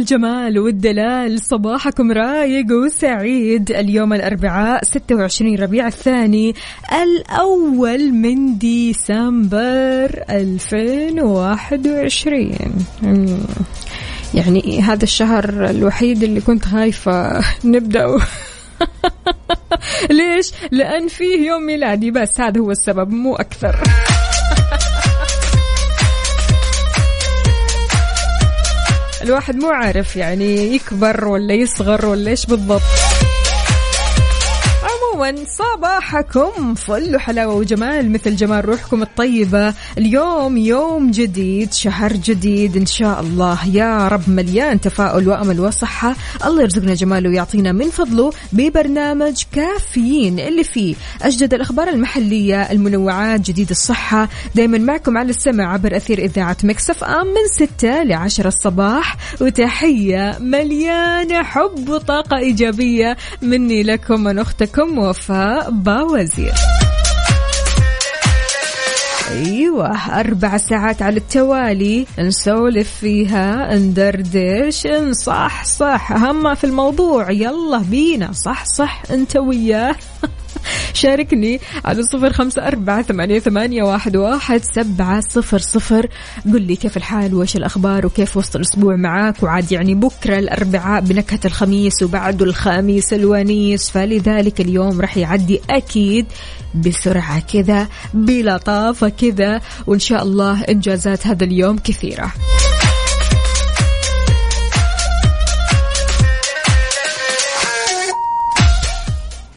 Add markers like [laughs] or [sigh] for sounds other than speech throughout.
الجمال والدلال صباحكم رايق وسعيد اليوم الأربعاء 26 ربيع الثاني الأول من ديسمبر 2021 مم. يعني هذا الشهر الوحيد اللي كنت خايفة نبدأ [laughs] ليش؟ لأن فيه يوم ميلادي بس هذا هو السبب مو أكثر الواحد مو عارف يعني يكبر ولا يصغر ولا إيش بالضبط. عموما صباحكم فل وحلاوة وجمال مثل جمال روحكم الطيبة. اليوم يوم جديد شهر جديد إن شاء الله. يا رب مليان تفاؤل وأمل وصحة. الله يرزقنا جماله ويعطينا من فضله ببرنامج كافيين اللي فيه أجدد الأخبار المحلية المنوعات جديد الصحة. دايما معكم على السمع عبر أثير إذاعة مكسف آم من 6 ل 10 الصباح. وتحية مليانة حب وطاقة إيجابية مني لكم من أختكم. وفاء باوزير. أيوه أربع ساعات على التوالي. نسولف فيها ندردش نصح صح أهم في الموضوع يلا بينا. صح صح أنت وياه. [laughs] شاركني على صفر خمسة أربعة ثمانية, واحد سبعة صفر صفر. قل لي كيف الحال؟ وإيش الأخبار؟ وكيف وسط الأسبوع معاك؟ وعاد يعني بكرة الأربعاء بنكهة الخميس وبعده الخميس الونيس. فلذلك اليوم راح يعدي أكيد بسرعة كذا بلطافة كذا. وإن شاء الله إنجازات هذا اليوم كثيرة.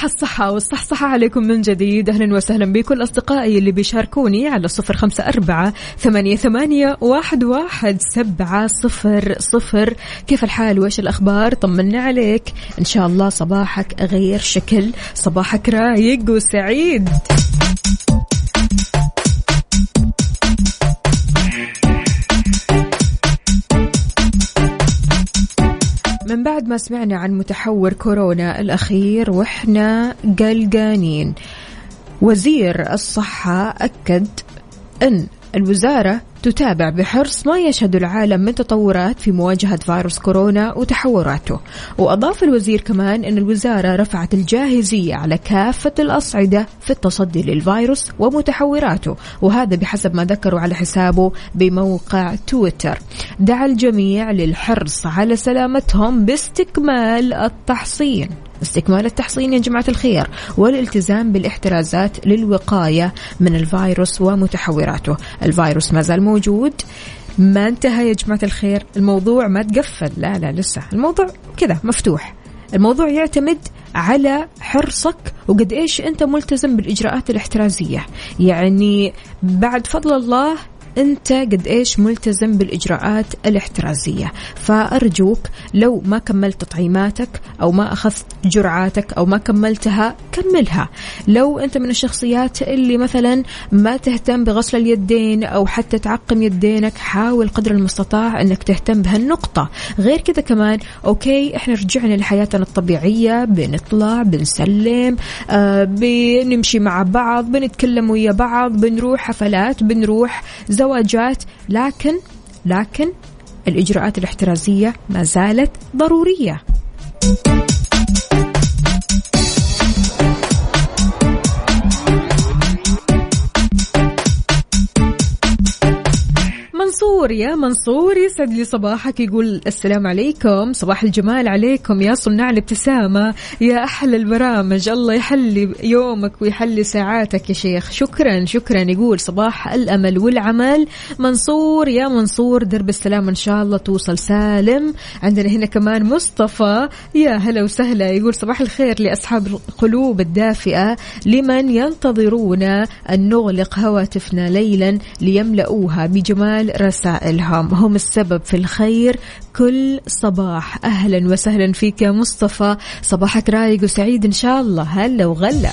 صباح الصحة والصحصحة عليكم من جديد. أهلا وسهلا بكل أصدقائي اللي بيشاركوني على صفر خمسة أربعة ثمانية, ثمانية واحد, واحد سبعة صفر صفر. كيف الحال؟ وإيش الأخبار؟ طمنا عليك. إن شاء الله صباحك غير شكل صباحك رايق وسعيد. من بعد ما سمعنا عن متحور كورونا الأخير وإحنا قلقانين. وزير الصحة أكد أن الوزارة تتابع بحرص ما يشهد العالم من تطورات في مواجهة فيروس كورونا وتحوراته. وأضاف الوزير كمان أن الوزارة رفعت الجاهزية على كافة الأصعدة في التصدي للفيروس ومتحوراته وهذا بحسب ما ذكروا على حسابه بموقع تويتر. دعا الجميع للحرص على سلامتهم باستكمال التحصين. استكمال التحصين يا جماعة الخير والالتزام بالاحترازات للوقاية من الفيروس ومتحوراته. الفيروس ما زال موجود. ما انتهى يا جماعة الخير. الموضوع ما تقفل. لا لا لسه. الموضوع كذا مفتوح. الموضوع يعتمد على حرصك وقد إيش أنت ملتزم بالإجراءات الاحترازية. يعني بعد فضل الله أنت قد إيش ملتزم بالإجراءات الاحترازية. فأرجوك لو ما كملت تطعيماتك أو ما أخذت جرعاتك أو ما كملتها كملها. لو أنت من الشخصيات اللي مثلا ما تهتم بغسل اليدين أو حتى تعقم يدينك حاول قدر المستطاع أنك تهتم بهالنقطة. غير كذا كمان أوكي إحنا رجعنا لحياتنا الطبيعية بنطلع بنسلم آه بنمشي مع بعض بنتكلم ويا بعض بنروح حفلات بنروح زواجات لكن لكن الإجراءات الاحترازية ما زالت ضرورية. منصور يا منصور يسعد لي صباحك يقول السلام عليكم صباح الجمال عليكم يا صناع الابتسامة يا أحلى البرامج الله يحلي يومك ويحلي ساعاتك يا شيخ. شكرا شكرا يقول صباح الأمل والعمل. منصور يا منصور درب السلام إن شاء الله توصل سالم. عندنا هنا كمان مصطفى يا هلا وسهلا يقول صباح الخير لأصحاب القلوب الدافئة لمن ينتظرون أن نغلق هواتفنا ليلا ليملؤوها بجمال رسائلهم. هم السبب في الخير. كل صباح أهلا وسهلا فيك يا مصطفى. صباحك رايق وسعيد إن شاء الله. هلا وغلا.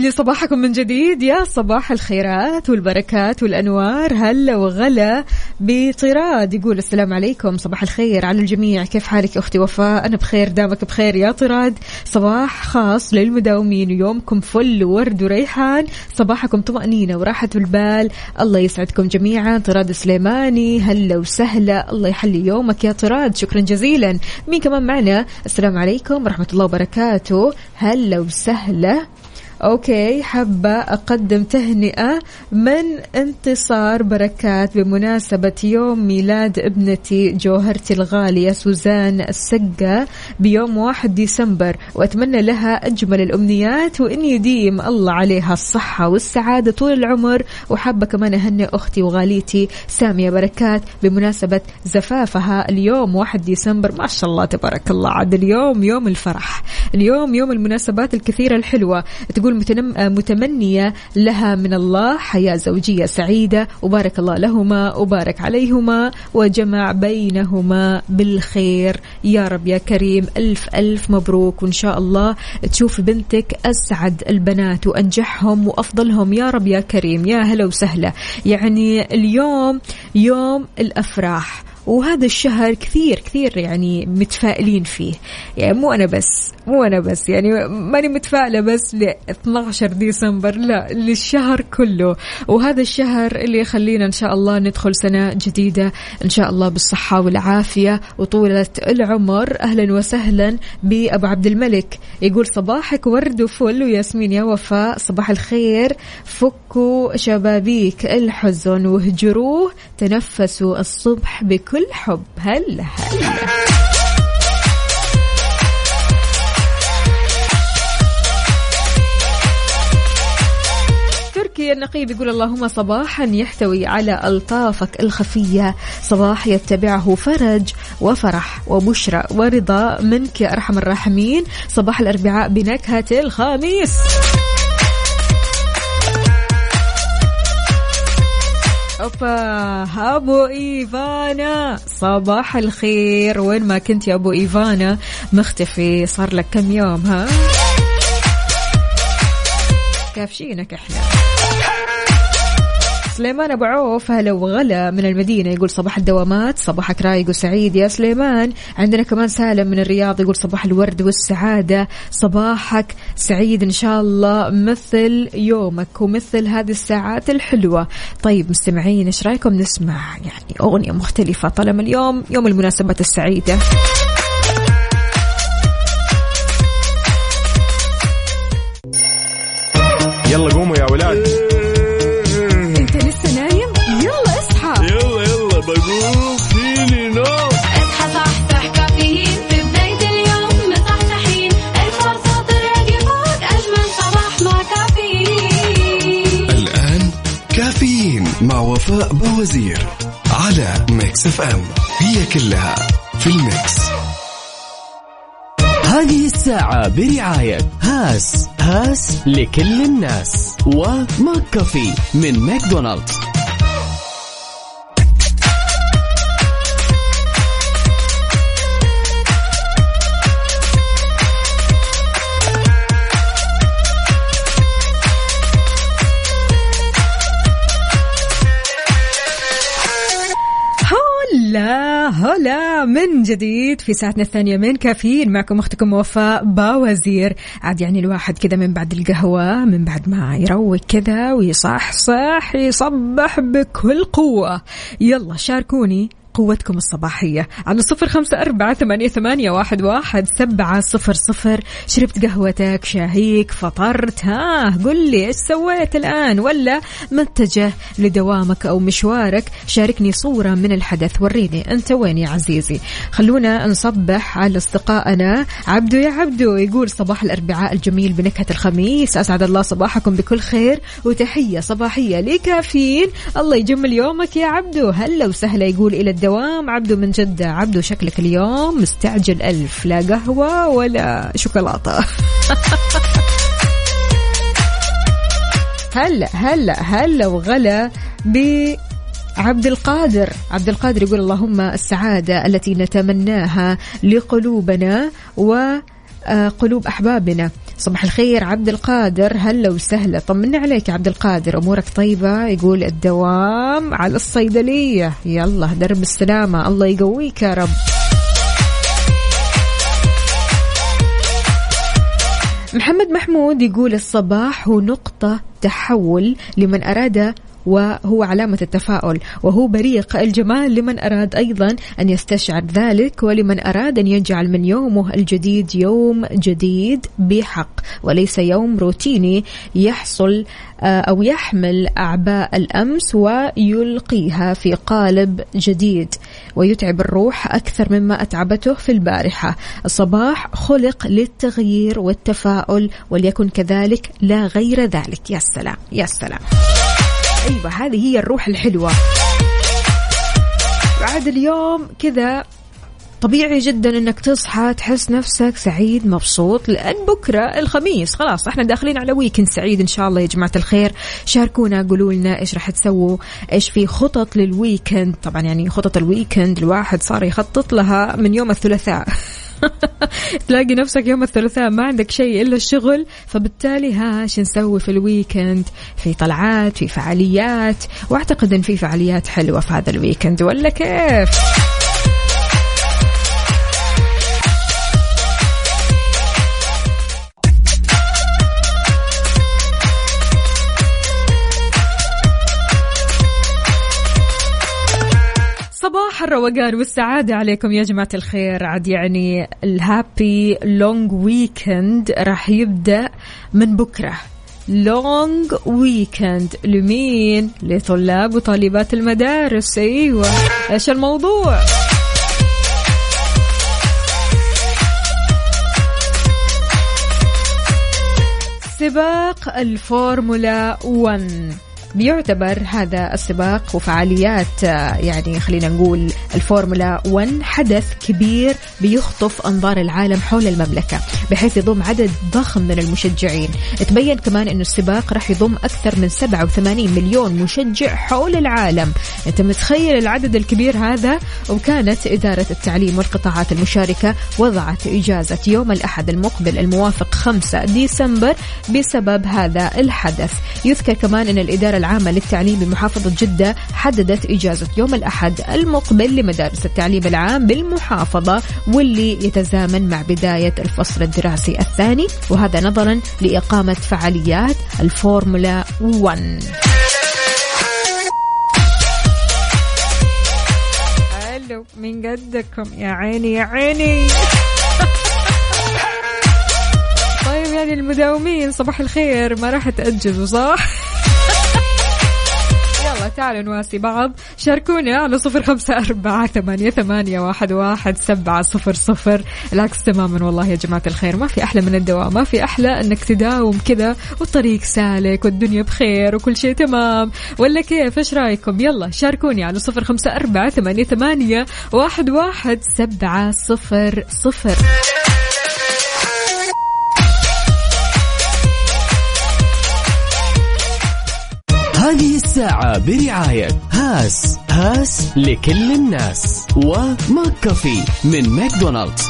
لي صباحكم من جديد. يا صباح الخيرات والبركات والأنوار هلا وغلا بطراد يقول السلام عليكم صباح الخير على الجميع. كيف حالك أختي وفاء؟ أنا بخير دامك بخير. يا طراد صباح خاص للمداومين. ويومكم فل وورد وريحان. صباحكم طمأنينة وراحة البال. الله يسعدكم جميعا. طراد سليماني هلا وسهلا. الله يحلي يومك يا طراد. شكرا جزيلا. مين كمان معنا؟ السلام عليكم ورحمة الله وبركاته. هلا وسهلا. okay حابة أقدم تهنئة. من انتصار بركات بمناسبة يوم ميلاد ابنتي جوهرتي الغالية سوزان السقة بيوم واحد ديسمبر وأتمنى لها أجمل الأمنيات وإن يديم الله عليها الصحة والسعادة طول العمر. وحابة كمان أهنئ أختي وغاليتي سامية بركات بمناسبة زفافها اليوم واحد ديسمبر. ما شاء الله تبارك الله عاد اليوم يوم الفرح اليوم يوم المناسبات الكثيرة الحلوة. تقول متنم متمنية لها من الله حياة زوجية سعيدة. وبارك الله لهما وبارك عليهما وجمع بينهما بالخير. يا رب يا كريم ألف ألف مبروك. وإن شاء الله تشوف بنتك أسعد البنات وأنجحهم وأفضلهم. يا رب يا كريم يا هلا وسهلا. يعني اليوم يوم الأفراح. وهذا الشهر كثير كثير يعني متفائلين فيه. يعني مو أنا بس مو أنا بس يعني ماني متفائلة بس ل 12 ديسمبر لا للشهر كله. وهذا الشهر اللي يخلينا إن شاء الله ندخل سنة جديدة إن شاء الله بالصحة والعافية وطولة العمر. أهلا وسهلا بأبو عبد الملك. يقول صباحك ورد وفل وياسمين يا وفاء صباح الخير. فكوا شبابيك الحزن وهجروه تنفسوا الصبح بكل حب هلا هلا تركي النقيب يقول اللهم صباحا يحتوي على ألطافك الخفية. صباح يتبعه فرج وفرح وبشرى ورضا. منك يا أرحم الراحمين. صباح الأربعاء بنكهة الخميس. أوبا ابو إيفانا صباح الخير. وين ما كنت يا أبو إيفانا مختفي صار لك كم يوم ها؟ كافشينك إحنا. سليمان أبو عوف هلا وغلا من المدينة. يقول صباح الدوامات صباحك رايق وسعيد يا سليمان. عندنا كمان سالم من الرياض يقول صباح الورد والسعادة. صباحك سعيد إن شاء الله مثل يومك ومثل هذه الساعات الحلوة. طيب مستمعين إيش رأيكم نسمع يعني أغنية مختلفة طالما اليوم يوم المناسبات السعيدة؟ يلا قوموا مع وفاء بوزير على Mix FM هي كلها في ال mix. هذه الساعة برعاية هاس. هاس لكل الناس. و McCafé من ماكدونالدز. جديد في ساعتنا الثانية من كافيين. معكم أختكم وفاء باوزير. عاد يعني الواحد كذا من بعد القهوة من بعد ما يروق كذا ويصحصح يصبح بكل قوة. يلا شاركوني. قوتكم الصباحية على صفر خمسة أربعة ثمانية, ثمانية واحد, واحد سبعة صفر صفر. شربت قهوتك شاهيك فطرت ها قل لي إيش سويت الآن؟ ولا متجه لدوامك أو مشوارك؟ شاركني صورة من الحدث. وريني أنت وين يا عزيزي. خلونا نصبح على أصدقائنا. عبدو يا عبدو يقول صباح الأربعاء الجميل بنكهة الخميس. أسعد الله صباحكم بكل خير وتحية صباحية لكافيين. الله يجمل يومك يا عبدو. هلا وسهلا يقول إلى الدوام. عبدو من جدة. عبدو شكلك اليوم مستعجل ألف. لا قهوة ولا شوكولاتة. هلا هلا هلا وغلا ب عبد القادر. عبد القادر يقول اللهم السعادة التي نتمناها لقلوبنا و آه، أحبابنا. صباح الخير عبد القادر. هلا وسهلا. طمنا عليك عبد القادر. أمورك طيبة؟ يقول الدوام على الصيدلية. يلا درب السلامة. الله يقويك يا رب. محمد محمود يقول الصباح هو نقطة تحول لمن أراد وهو علامة التفاؤل. وهو بريق الجمال لمن أراد أيضا أن يستشعر ذلك ولمن أراد أن يجعل من يومه الجديد يوم جديد بحق. وليس يوم روتيني يحصل آه، أو يحمل أعباء الأمس ويلقيها في قالب جديد. ويتعب الروح أكثر مما أتعبته في البارحة. الصباح خلق للتغيير والتفاؤل وليكن كذلك لا غير ذلك. يا سلام يا سلام أيوه هذه هي الروح الحلوة. بعد اليوم كذا طبيعي جدا إنك تصحى تحس نفسك سعيد مبسوط لأن بكرة الخميس. خلاص إحنا داخلين على weekend سعيد إن شاء الله يا جماعة الخير. شاركونا قولوا لنا إيش راح تسووا إيش في خطط لل weekend طبعا يعني خطط ال weekend الواحد صار يخطط لها من يوم الثلاثاء. [laughs] [laughs] تلاقي نفسك يوم الثلاثاء ما عندك شيء إلا الشغل فبالتالي ها شو نسوي في ال weekend؟ في طلعات في فعاليات وأعتقد إن في فعاليات حلوة في هذا ال weekend ولا كيف؟ الروقان والسعادة عليكم يا جماعة الخير. عاد يعني ال happy long weekend راح يبدأ من بكرة. long weekend لمين؟ لطلاب وطالبات المدارس. أيوه. إيش الموضوع؟ سباق الفورمولا 1 بيعتبر هذا السباق وفعاليات آه، يعني خلينا نقول الفورمولا 1 حدث كبير بيخطف أنظار العالم حول المملكة بحيث يضم عدد ضخم من المشجعين. تبين كمان إنه السباق راح يضم أكثر من 87 مليون مشجع حول العالم. أنت متخيل العدد الكبير هذا؟ وكانت إدارة التعليم والقطاعات المشاركة وضعت إجازة يوم الأحد المقبل الموافق 5 ديسمبر بسبب هذا الحدث. يذكر كمان إن الإدارة العامة للتعليم بمحافظة جدة حددت إجازة يوم الأحد المقبل لمدارس التعليم العام بالمحافظة واللي يتزامن مع بداية الفصل الدراسي الثاني وهذا نظرا لإقامة فعاليات الفورمولا 1 حلو من قدكم يا عيني يا عيني. [laughs] طيب يعني المداومين صباح الخير. ما راح تأجلوا صح؟ تعالوا نواسي بعض. شاركونا على صفر خمسة أربعة ثمانية, ثمانية واحد, واحد سبعة صفر صفر. العكس تماما والله يا جماعة الخير. ما في أحلى من الدوام ما في أحلى أنك تداوم كذا والطريق سالك والدنيا بخير وكل شيء تمام. ولا كيف؟ إيش رأيكم؟ يلا شاركوني على صفر خمسة أربعة ثمانية, ثمانية واحد, واحد سبعة صفر صفر. هذه الساعة برعاية هاس هاس لكل الناس و McCafé من ماكدونالدز.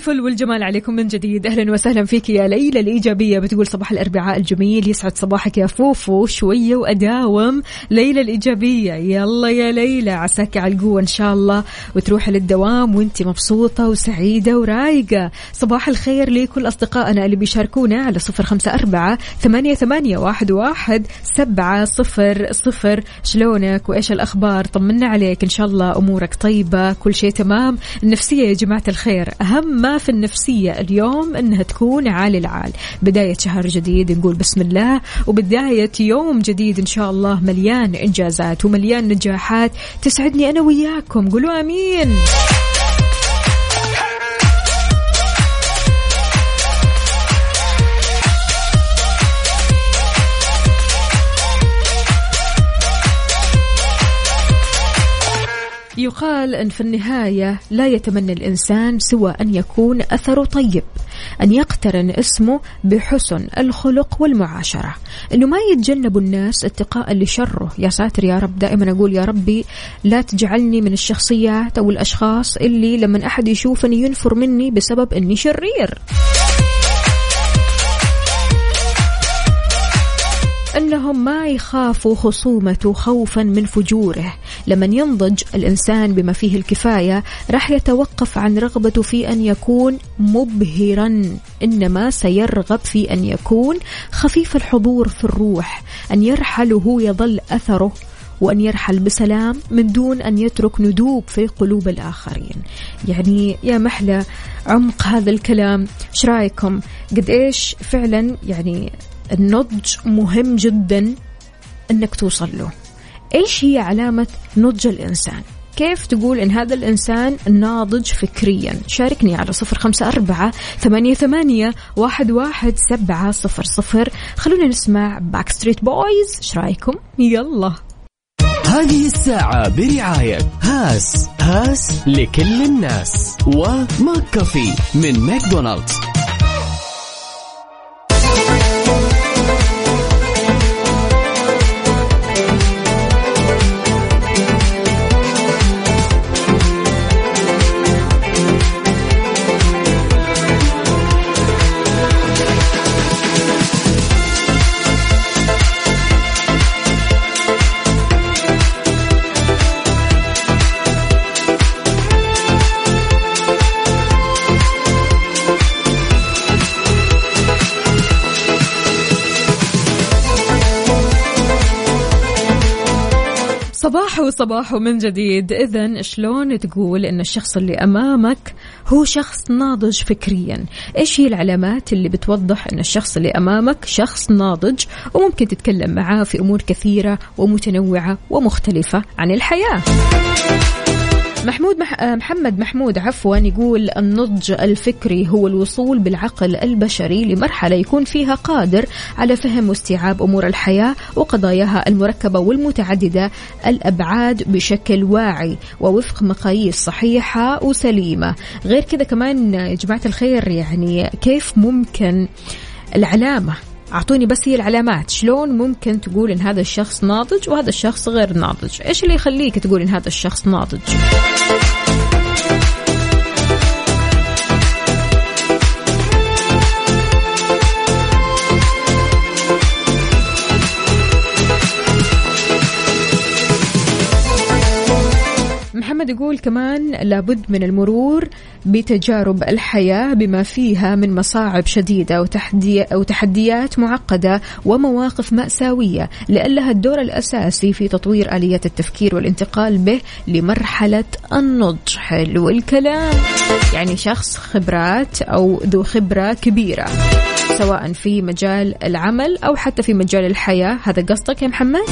الفل والجمال عليكم من جديد. أهلا وسهلا فيك يا ليلى الإيجابية. بتقول صباح الأربعاء الجميل. يسعد صباحك يا فوفو. شوية وأداوم. ليلى الإيجابية. يلا يا ليلى عساك على القوة إن شاء الله وتروحي للدوام وأنت مبسوطة وسعيدة ورايقة. صباح الخير لكل أصدقائنا اللي بيشاركونا على صفر خمسة أربعة ثمانية, ثمانية واحد, واحد سبعة صفر صفر. شلونك؟ وإيش الأخبار؟ طمنا عليك. إن شاء الله أمورك طيبة. كل شيء تمام. النفسية يا جماعة الخير. أهم ما النفسية اليوم أنها تكون عالي العال. بداية شهر جديد نقول بسم الله وبداية يوم جديد إن شاء الله مليان إنجازات ومليان نجاحات تسعدني أنا وياكم. قولوا أمين. يقال أن في النهاية لا يتمنى الإنسان سوى أن يكون أثره طيب أن يقترن اسمه بحسن الخلق والمعاشرة. أنه ما يتجنب الناس اتقاء لشره. يا ساتر يا رب دائما أقول يا ربي لا تجعلني من الشخصيات أو الأشخاص اللي لما أحد يشوفني ينفر مني بسبب أني شرير. أنهم ما يخافوا خصومته خوفا من فجوره. لما ينضج الإنسان بما فيه الكفاية راح يتوقف عن رغبته في أن يكون مبهرا. إنما سيرغب في أن يكون خفيف الحضور في الروح أن يرحل وهو يظل أثره وأن يرحل بسلام من دون أن يترك ندوب في قلوب الآخرين. يعني يا محلى عمق هذا الكلام إيش رايكم قد إيش فعلا يعني النضج مهم جدا إنك توصل له. إيش هي علامة نضج الإنسان؟ كيف تقول إن هذا الإنسان ناضج فكريا؟ شاركني على صفر خمسة أربعة ثمانية, ثمانية واحد, واحد سبعة صفر صفر. خلونا نسمع Backstreet Boys إيش رأيكم؟ يلا. هذه الساعة برعاية هاس. هاس لكل الناس. و McCafé من ماكدونالدز. صباح وصباح من جديد. إذا شلون تقول أن الشخص اللي أمامك هو شخص ناضج فكريا؟ إيش هي العلامات اللي بتوضح أن الشخص اللي أمامك شخص ناضج؟ وممكن تتكلم معاه في أمور كثيرة ومتنوعة ومختلفة عن الحياة. محمود مح... آه، محمد محمود عفوا يقول النضج الفكري هو الوصول بالعقل البشري لمرحلة يكون فيها قادر على فهم واستيعاب أمور الحياة وقضاياها المركبة والمتعددة الأبعاد بشكل واعي ووفق مقاييس صحيحة وسليمة. غير كذا كمان يا جماعة الخير يعني كيف ممكن العلامة أعطوني بس هي العلامات. شلون ممكن تقول إن هذا الشخص ناضج وهذا الشخص غير ناضج؟ إيش اللي يخليك تقول إن هذا الشخص ناضج؟ محمد يقول كمان لابد من المرور بتجارب الحياة بما فيها من مصاعب شديدة وتحدي وتحديات معقدة ومواقف مأساوية لأن لها الدور الأساسي في تطوير آلية التفكير والانتقال به لمرحلة النضج. حلو الكلام. يعني شخص خبرات أو ذو خبرة كبيرة سواء في مجال العمل أو حتى في مجال الحياة. هذا قصدك يا محمد؟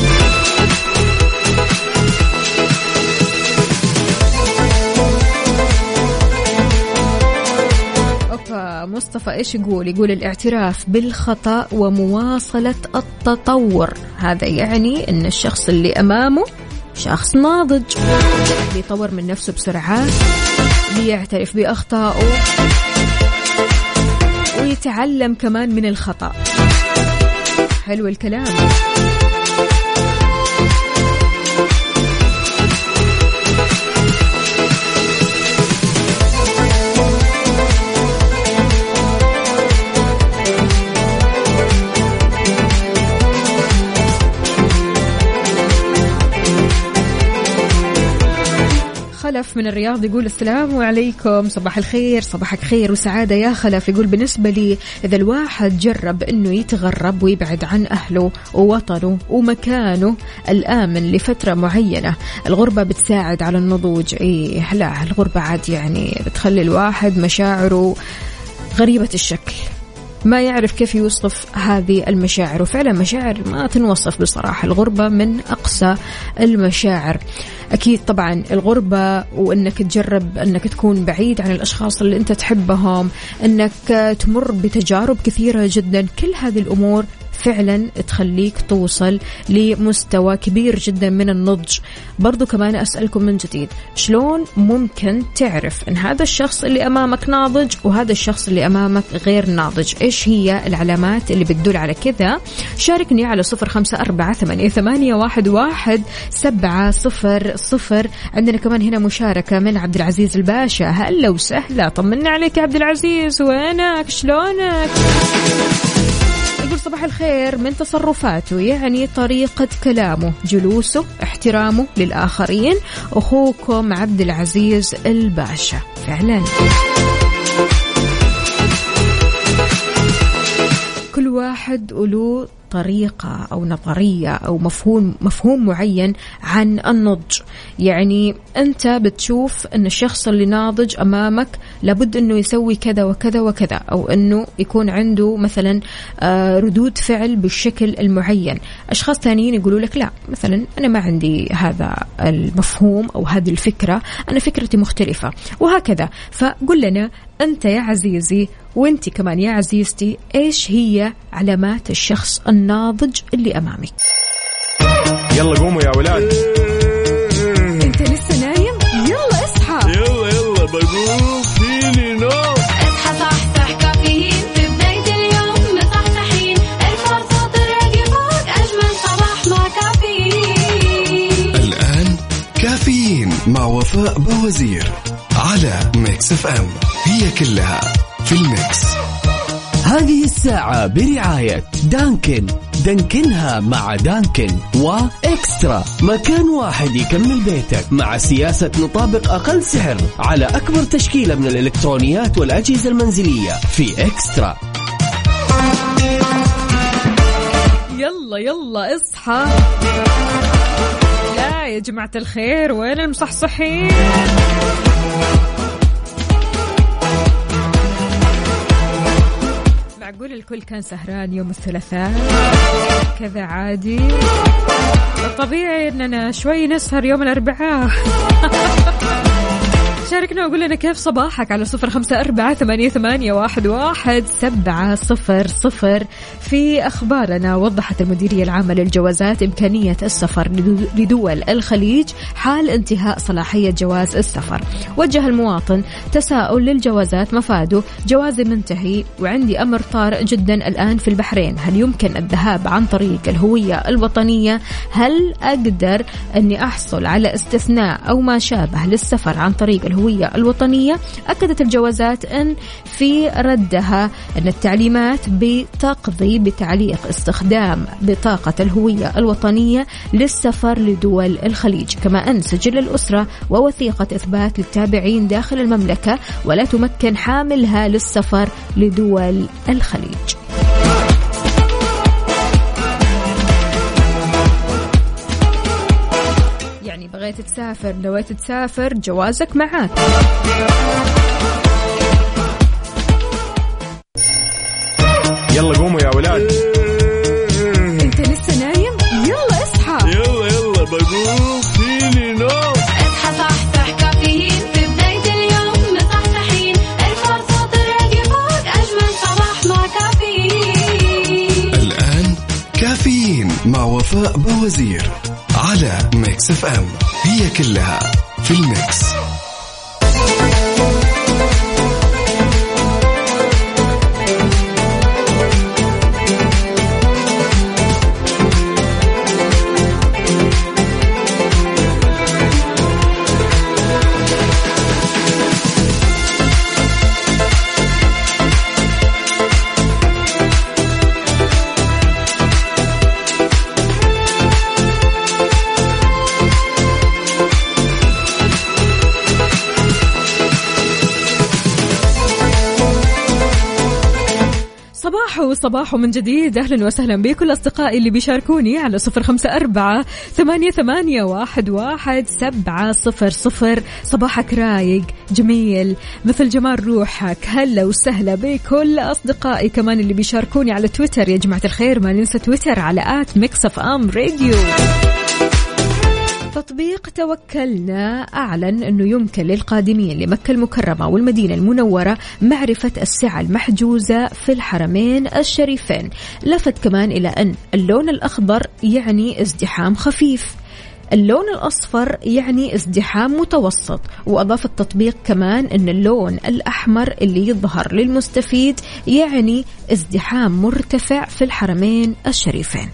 مصطفى إيش يقول؟ يقول الاعتراف بالخطأ ومواصلة التطور، هذا يعني إن الشخص اللي أمامه شخص ناضج بيطور من نفسه بسرعة بيعترف بأخطائه ويتعلم كمان من الخطأ. حلو الكلام. من الرياض يقول السلام عليكم صباح الخير صباحك خير وسعادة يا خلف. يقول بالنسبة لي إذا الواحد جرب أنه يتغرب ويبعد عن أهله ووطنه ومكانه الآمن لفترة معينة الغربة بتساعد على النضوج. إيه لا الغربة عاد يعني بتخلي الواحد مشاعره غريبة الشكل. ما يعرف كيف يوصف هذه المشاعر. وفعلا مشاعر ما تنوصف بصراحة. الغربة من أقسى المشاعر. أكيد طبعا الغربة وأنك تجرب أنك تكون بعيد عن الأشخاص اللي أنت تحبهم أنك تمر بتجارب كثيرة جدا. كل هذه الأمور فعلا تخليك توصل لمستوى كبير جدا من النضج. برضو كمان أسألكم من جديد شلون ممكن تعرف أن هذا الشخص اللي أمامك ناضج وهذا الشخص اللي أمامك غير ناضج؟ إيش هي العلامات اللي بتدل على كذا؟ شاركني على صفر خمسة أربعة ثمانية, واحد, واحد سبعة صفر صفر. عندنا كمان هنا مشاركة من عبد العزيز الباشا. هلا وسهلا طمنا عليك يا عبد العزيز وينك؟ شلونك؟ يقول صباح الخير من تصرفاته يعني طريقة كلامه جلوسه احترامه للآخرين أخوكم عبد العزيز الباشا. فعلا. كل واحد وله طريقة أو نظرية أو مفهوم مفهوم معين عن النضج. يعني أنت بتشوف أن الشخص اللي ناضج أمامك لابد أنه يسوي كذا وكذا وكذا أو أنه يكون عنده مثلا آه، ردود فعل بالشكل المعين. أشخاص ثانيين يقولوا لك لا مثلا أنا ما عندي هذا المفهوم أو هذه الفكرة أنا فكرتي مختلفة وهكذا. فقل لنا أنت يا عزيزي وأنت كمان يا عزيزتي إيش هي علامات الشخص الناضج اللي أمامك. يلا قوموا يا ولاد. أنت لسه نايم؟ يلا اصحى. يلا يلا بقوم فيني نوم. اصحى صحصح كافيين. في بداية اليوم مصحصحين. الفرصة تراقي فوق أجمل صباح مع كافيين. الآن كافيين مع وفاء بوزير على Mix FM. هي كلها في ال mix. هذه الساعة برعاية دانكن. دانكنها مع دانكن وإكسترا. مكان واحد يكمل بيتك مع سياسة نطابق أقل سعر على أكبر تشكيلة من الإلكترونيات والأجهزة المنزلية في إكسترا. يلا يلا اصحى. لا يا جماعة الخير وين المصحصحين؟ الكل كان سهران يوم الثلاثاء. كذا عادي. الطبيعي إننا شوي نسهر يوم الأربعاء. [laughs] شاركنا وقول لنا كيف صباحك على صفر خمسة أربعة ثمانية, ثمانية واحد, واحد سبعة صفر صفر. في أخبارنا وضحت المديرية العامة للجوازات إمكانية السفر لدو- لدول الخليج حال انتهاء صلاحية جواز السفر. وجه المواطن تساؤل للجوازات مفاده. جوازي منتهي وعندي أمر طارئ جدا الآن في البحرين. هل يمكن الذهاب عن طريق الهوية الوطنية؟ هل أقدر أني أحصل على استثناء أو ما شابه للسفر عن طريق الهوية الوطنية أكدت الجوازات أن في ردها أن التعليمات بتقضي بتعليق استخدام بطاقة الهوية الوطنية للسفر لدول الخليج. كما أن سجل الأسرة ووثيقة إثبات للتابعين داخل المملكة ولا تمكن حاملها للسفر لدول الخليج. بغيت تسافر نويت تسافر جوازك معك. يلا قوموا يا ولاد. انت لسه نايم؟ يلا اصحى. يلا يلا بقوم فيني نوم. اصحى صحصح كافيين. في بداية اليوم مصحصحين ارفع صوت الراديو فوق أجمل صباح مع كافيين. الآن كافيين مع وفاء بوزير. على Mix FM. هي كلها في ال mix. صباحو صباحو من جديد. أهلا وسهلا بكل أصدقائي اللي بيشاركوني على صفر خمسة أربعة ثمانية, ثمانية واحد, واحد سبعة صفر صفر. صباحك رايق جميل. مثل جمال روحك هلا وسهلا بكل أصدقائي كمان اللي بيشاركوني على تويتر. يا جماعة الخير ما ننسى تويتر على at Mix FM Radio. تطبيق توكلنا أعلن أنه يمكن للقادمين لمكة المكرمة والمدينة المنورة معرفة السعة المحجوزة في الحرمين الشريفين. لفت كمان إلى أن اللون الأخضر يعني ازدحام خفيف. اللون الأصفر يعني ازدحام متوسط. وأضاف التطبيق كمان أن اللون الأحمر اللي يظهر للمستفيد يعني ازدحام مرتفع في الحرمين الشريفين.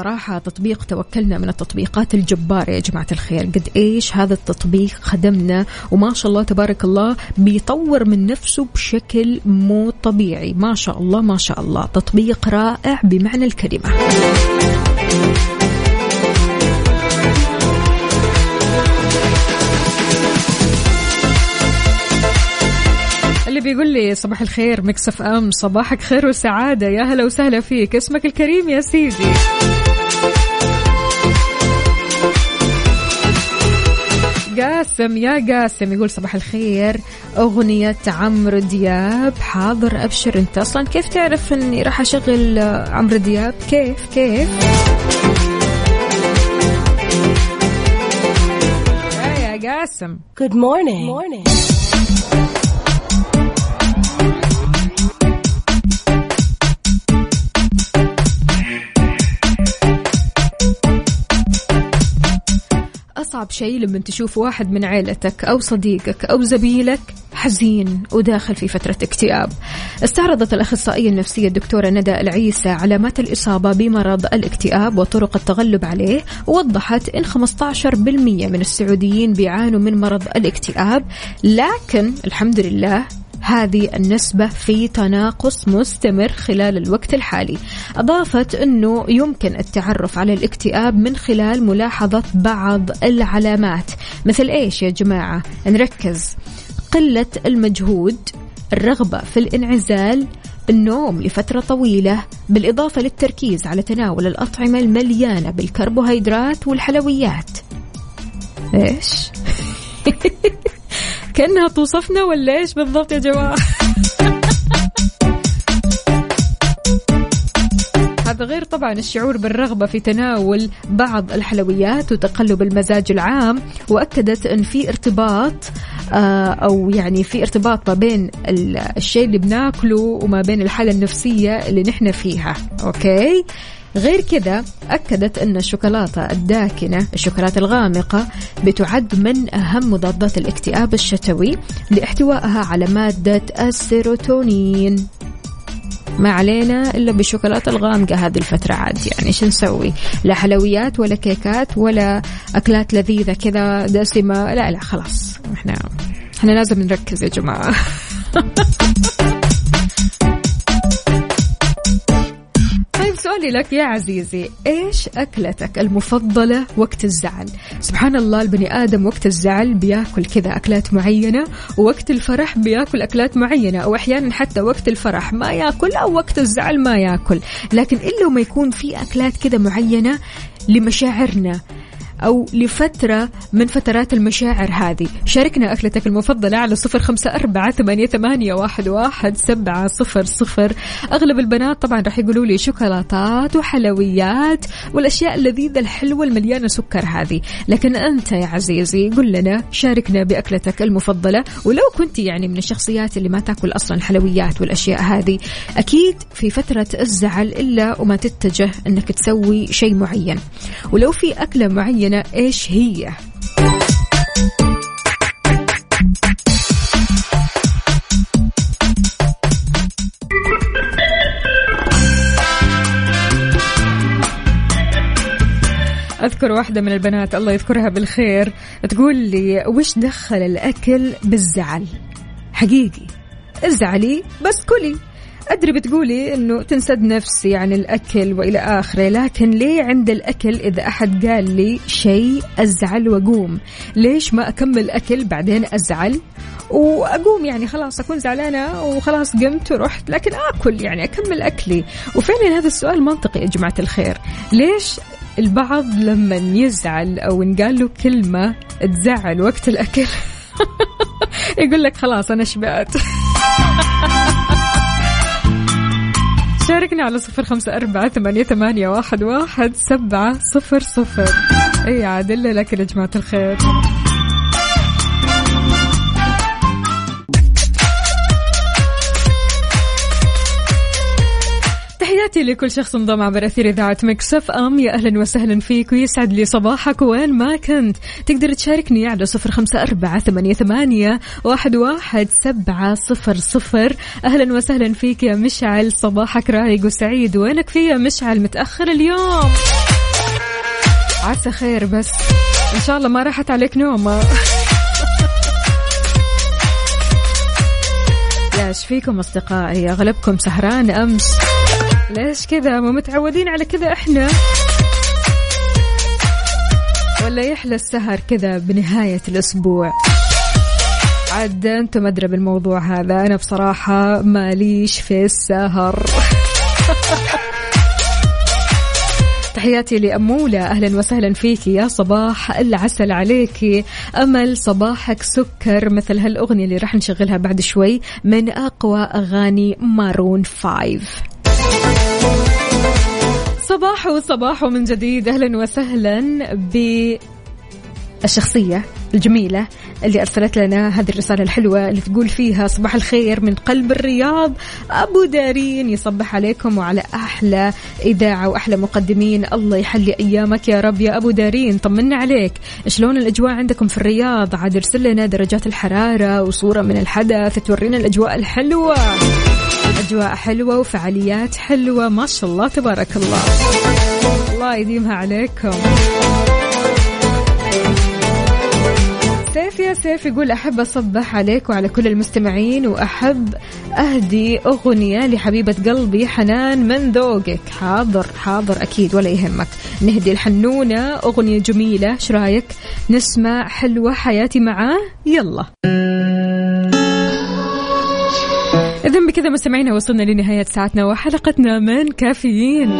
بصراحة تطبيق توكلنا من التطبيقات الجبارة يا جماعة الخير. قد إيش هذا التطبيق خدمنا وما شاء الله تبارك الله بيطور من نفسه بشكل مو طبيعي. ما شاء الله ما شاء الله. تطبيق رائع بمعنى الكلمة. اللي بيقول لي صباح الخير مكسف أم صباحك خير وسعادة. يا هلا وسهلا فيك. اسمك الكريم يا سيدي. قاسم يا قاسم يقول صباح الخير. أغنية عمرو دياب حاضر أبشر. أنت أصلا كيف تعرف أني راح أشغل عمرو دياب؟ كيف كيف؟ يا يا قاسم. Good morning. morning. أصعب شيء لما تشوف واحد من عيلتك أو صديقك أو زميلك حزين وداخل في فترة اكتئاب. استعرضت الأخصائية النفسية الدكتورة ندى العيسى علامات الإصابة بمرض الاكتئاب وطرق التغلب عليه ووضحت إن 15% من السعوديين بيعانوا من مرض الاكتئاب لكن الحمد لله هذه النسبة في تناقص مستمر خلال الوقت الحالي. أضافت أنه يمكن التعرف على الاكتئاب من خلال ملاحظة بعض العلامات. مثل إيش يا جماعة؟ نركز. قلة المجهود الرغبة في الانعزال النوم لفترة طويلة بالإضافة للتركيز على تناول الأطعمة المليانة بالكربوهيدرات والحلويات. إيش؟ [laughs] كأنها توصفنا ولا إيش بالضبط يا جماعة؟ [laughs] هذا غير طبعا الشعور بالرغبة في تناول بعض الحلويات وتقلب المزاج العام وأكدت أن في ارتباط آه، أو يعني في ارتباط ما بين ال- الشيء اللي بناكله وما بين الحالة النفسية اللي نحن فيها. أوكي؟ غير كذا أكدت أن الشوكولاتة الداكنة الشوكولاتة الغامقة بتعد من أهم مضادات الاكتئاب الشتوي لاحتوائها على مادة السيروتونين. ما علينا إلا بالشوكولاتة الغامقة هذه الفترة عاد يعني شو نسوي؟ لا حلويات ولا كيكات ولا أكلات لذيذة كذا دسمة لا لا خلاص. إحنا إحنا لازم نركز يا جماعة. [laughs] طيب سؤالي لك يا عزيزي إيش أكلتك المفضلة وقت الزعل؟ سبحان الله البني آدم وقت الزعل بياكل كذا أكلات معينة ووقت الفرح بياكل أكلات معينة أو أحيانا حتى وقت الفرح ما ياكل أو وقت الزعل ما ياكل. لكن إلا ما يكون في أكلات كذا معينة لمشاعرنا أو لفترة من فترات المشاعر هذه. شاركنا أكلتك المفضلة على صفر خمسة أربعة ثمانية, واحد سبعة صفر صفر. أغلب البنات طبعا راح يقولوا لي شوكولاتات وحلويات والأشياء اللذيذة الحلوة المليانة سكر هذه. لكن أنت يا عزيزي قل لنا شاركنا بأكلتك المفضلة. ولو كنت يعني من الشخصيات اللي ما تأكل أصلا الحلويات والأشياء هذه أكيد في فترة الزعل إلا وما تتجه أنك تسوي شيء معين. ولو في أكلة معينة إيش هي؟ أذكر واحدة من البنات الله يذكرها بالخير تقول لي وش دخل الأكل بالزعل؟ حقيقي ازعلي بس كلي. أدري بتقولي إنه تنسد نفسي عن الأكل وإلى آخره لكن ليه عند الأكل إذا أحد قال لي شيء أزعل وأقوم؟ ليش ما أكمل أكل بعدين أزعل؟ وأقوم يعني خلاص أكون زعلانة وخلاص قمت ورحت لكن آكل يعني أكمل أكلي. وفعلا هذا السؤال منطقي يا جماعة الخير. ليش البعض لما يزعل أو انقال له كلمة تزعل وقت الأكل؟ [laughs] يقول لك خلاص أنا شبعت. [laughs] شاركنا على صفر خمسة أربعة ثمانية, ثمانية واحد, واحد سبعة صفر صفر. أي عادل لك يا جماعة الخير. تحياتي لكل شخص انضم عبر أثير إذاعة مكسف أم. يا أهلا وسهلا فيك ويسعد لي صباحك. وين ما كنت تقدر تشاركني على صفر خمسة أربعة ثمانية, ثمانية واحد, واحد سبعة صفر صفر. أهلا وسهلا فيك يا مشعل. صباحك رايق وسعيد. وينك في يا مشعل متأخر اليوم؟ عسى خير بس. إن شاء الله ما راحت عليك نومة. [laughs] إيش فيكم أصدقائي؟ أغلبكم سهران أمس. ليش كذا؟ مو متعودين على كذا إحنا؟ ولا يحلى السهر كذا بنهاية الأسبوع. عاد أنتم أدرى بالموضوع هذا. أنا بصراحة ماليش في السهر. [laughs] تحياتي لأمولة. أهلا وسهلا فيكي يا صباح العسل عليكي أمل صباحك سكر مثل هالأغنية اللي راح نشغلها بعد شوي من أقوى أغاني مارون فايف صباح وصباح من جديد أهلا وسهلا بالشخصية الجميلة اللي أرسلت لنا هذه الرسالة الحلوة اللي تقول فيها صباح الخير من قلب الرياض أبو دارين يصبح عليكم وعلى أحلى إذاعة وأحلى مقدمين. الله يحلي أيامك يا رب يا أبو دارين طمنا عليك. شلون الأجواء عندكم في الرياض؟ عاد ارسل لنا درجات الحرارة وصورة من الحدث تورينا الأجواء الحلوة. أجواء حلوة وفعاليات حلوة. ما شاء الله تبارك الله. الله يديمها عليكم. سيف يا سيف يقول أحب أصبح عليك وعلى كل المستمعين وأحب أهدي أغنية لحبيبة قلبي حنان من ذوقك. حاضر حاضر أكيد ولا يهمك. نهدي الحنونة أغنية جميلة. إيش رأيك؟ نسمع حلوة حياتي معاه. يلا. إذا بكذا مستمعينا وصلنا لنهاية ساعتنا وحلقتنا من كافيين.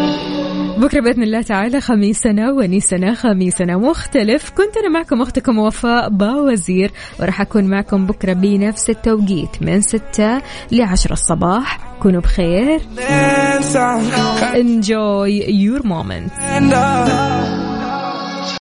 بكرة بإذن الله تعالى خميسنا ونيسنا خميسنا مختلف. كنت أنا معكم أختكم وفاء باوزير وراح أكون معكم بكرة بنفس التوقيت من ستة لعشرة الصباح. كونوا بخير. Enjoy your moment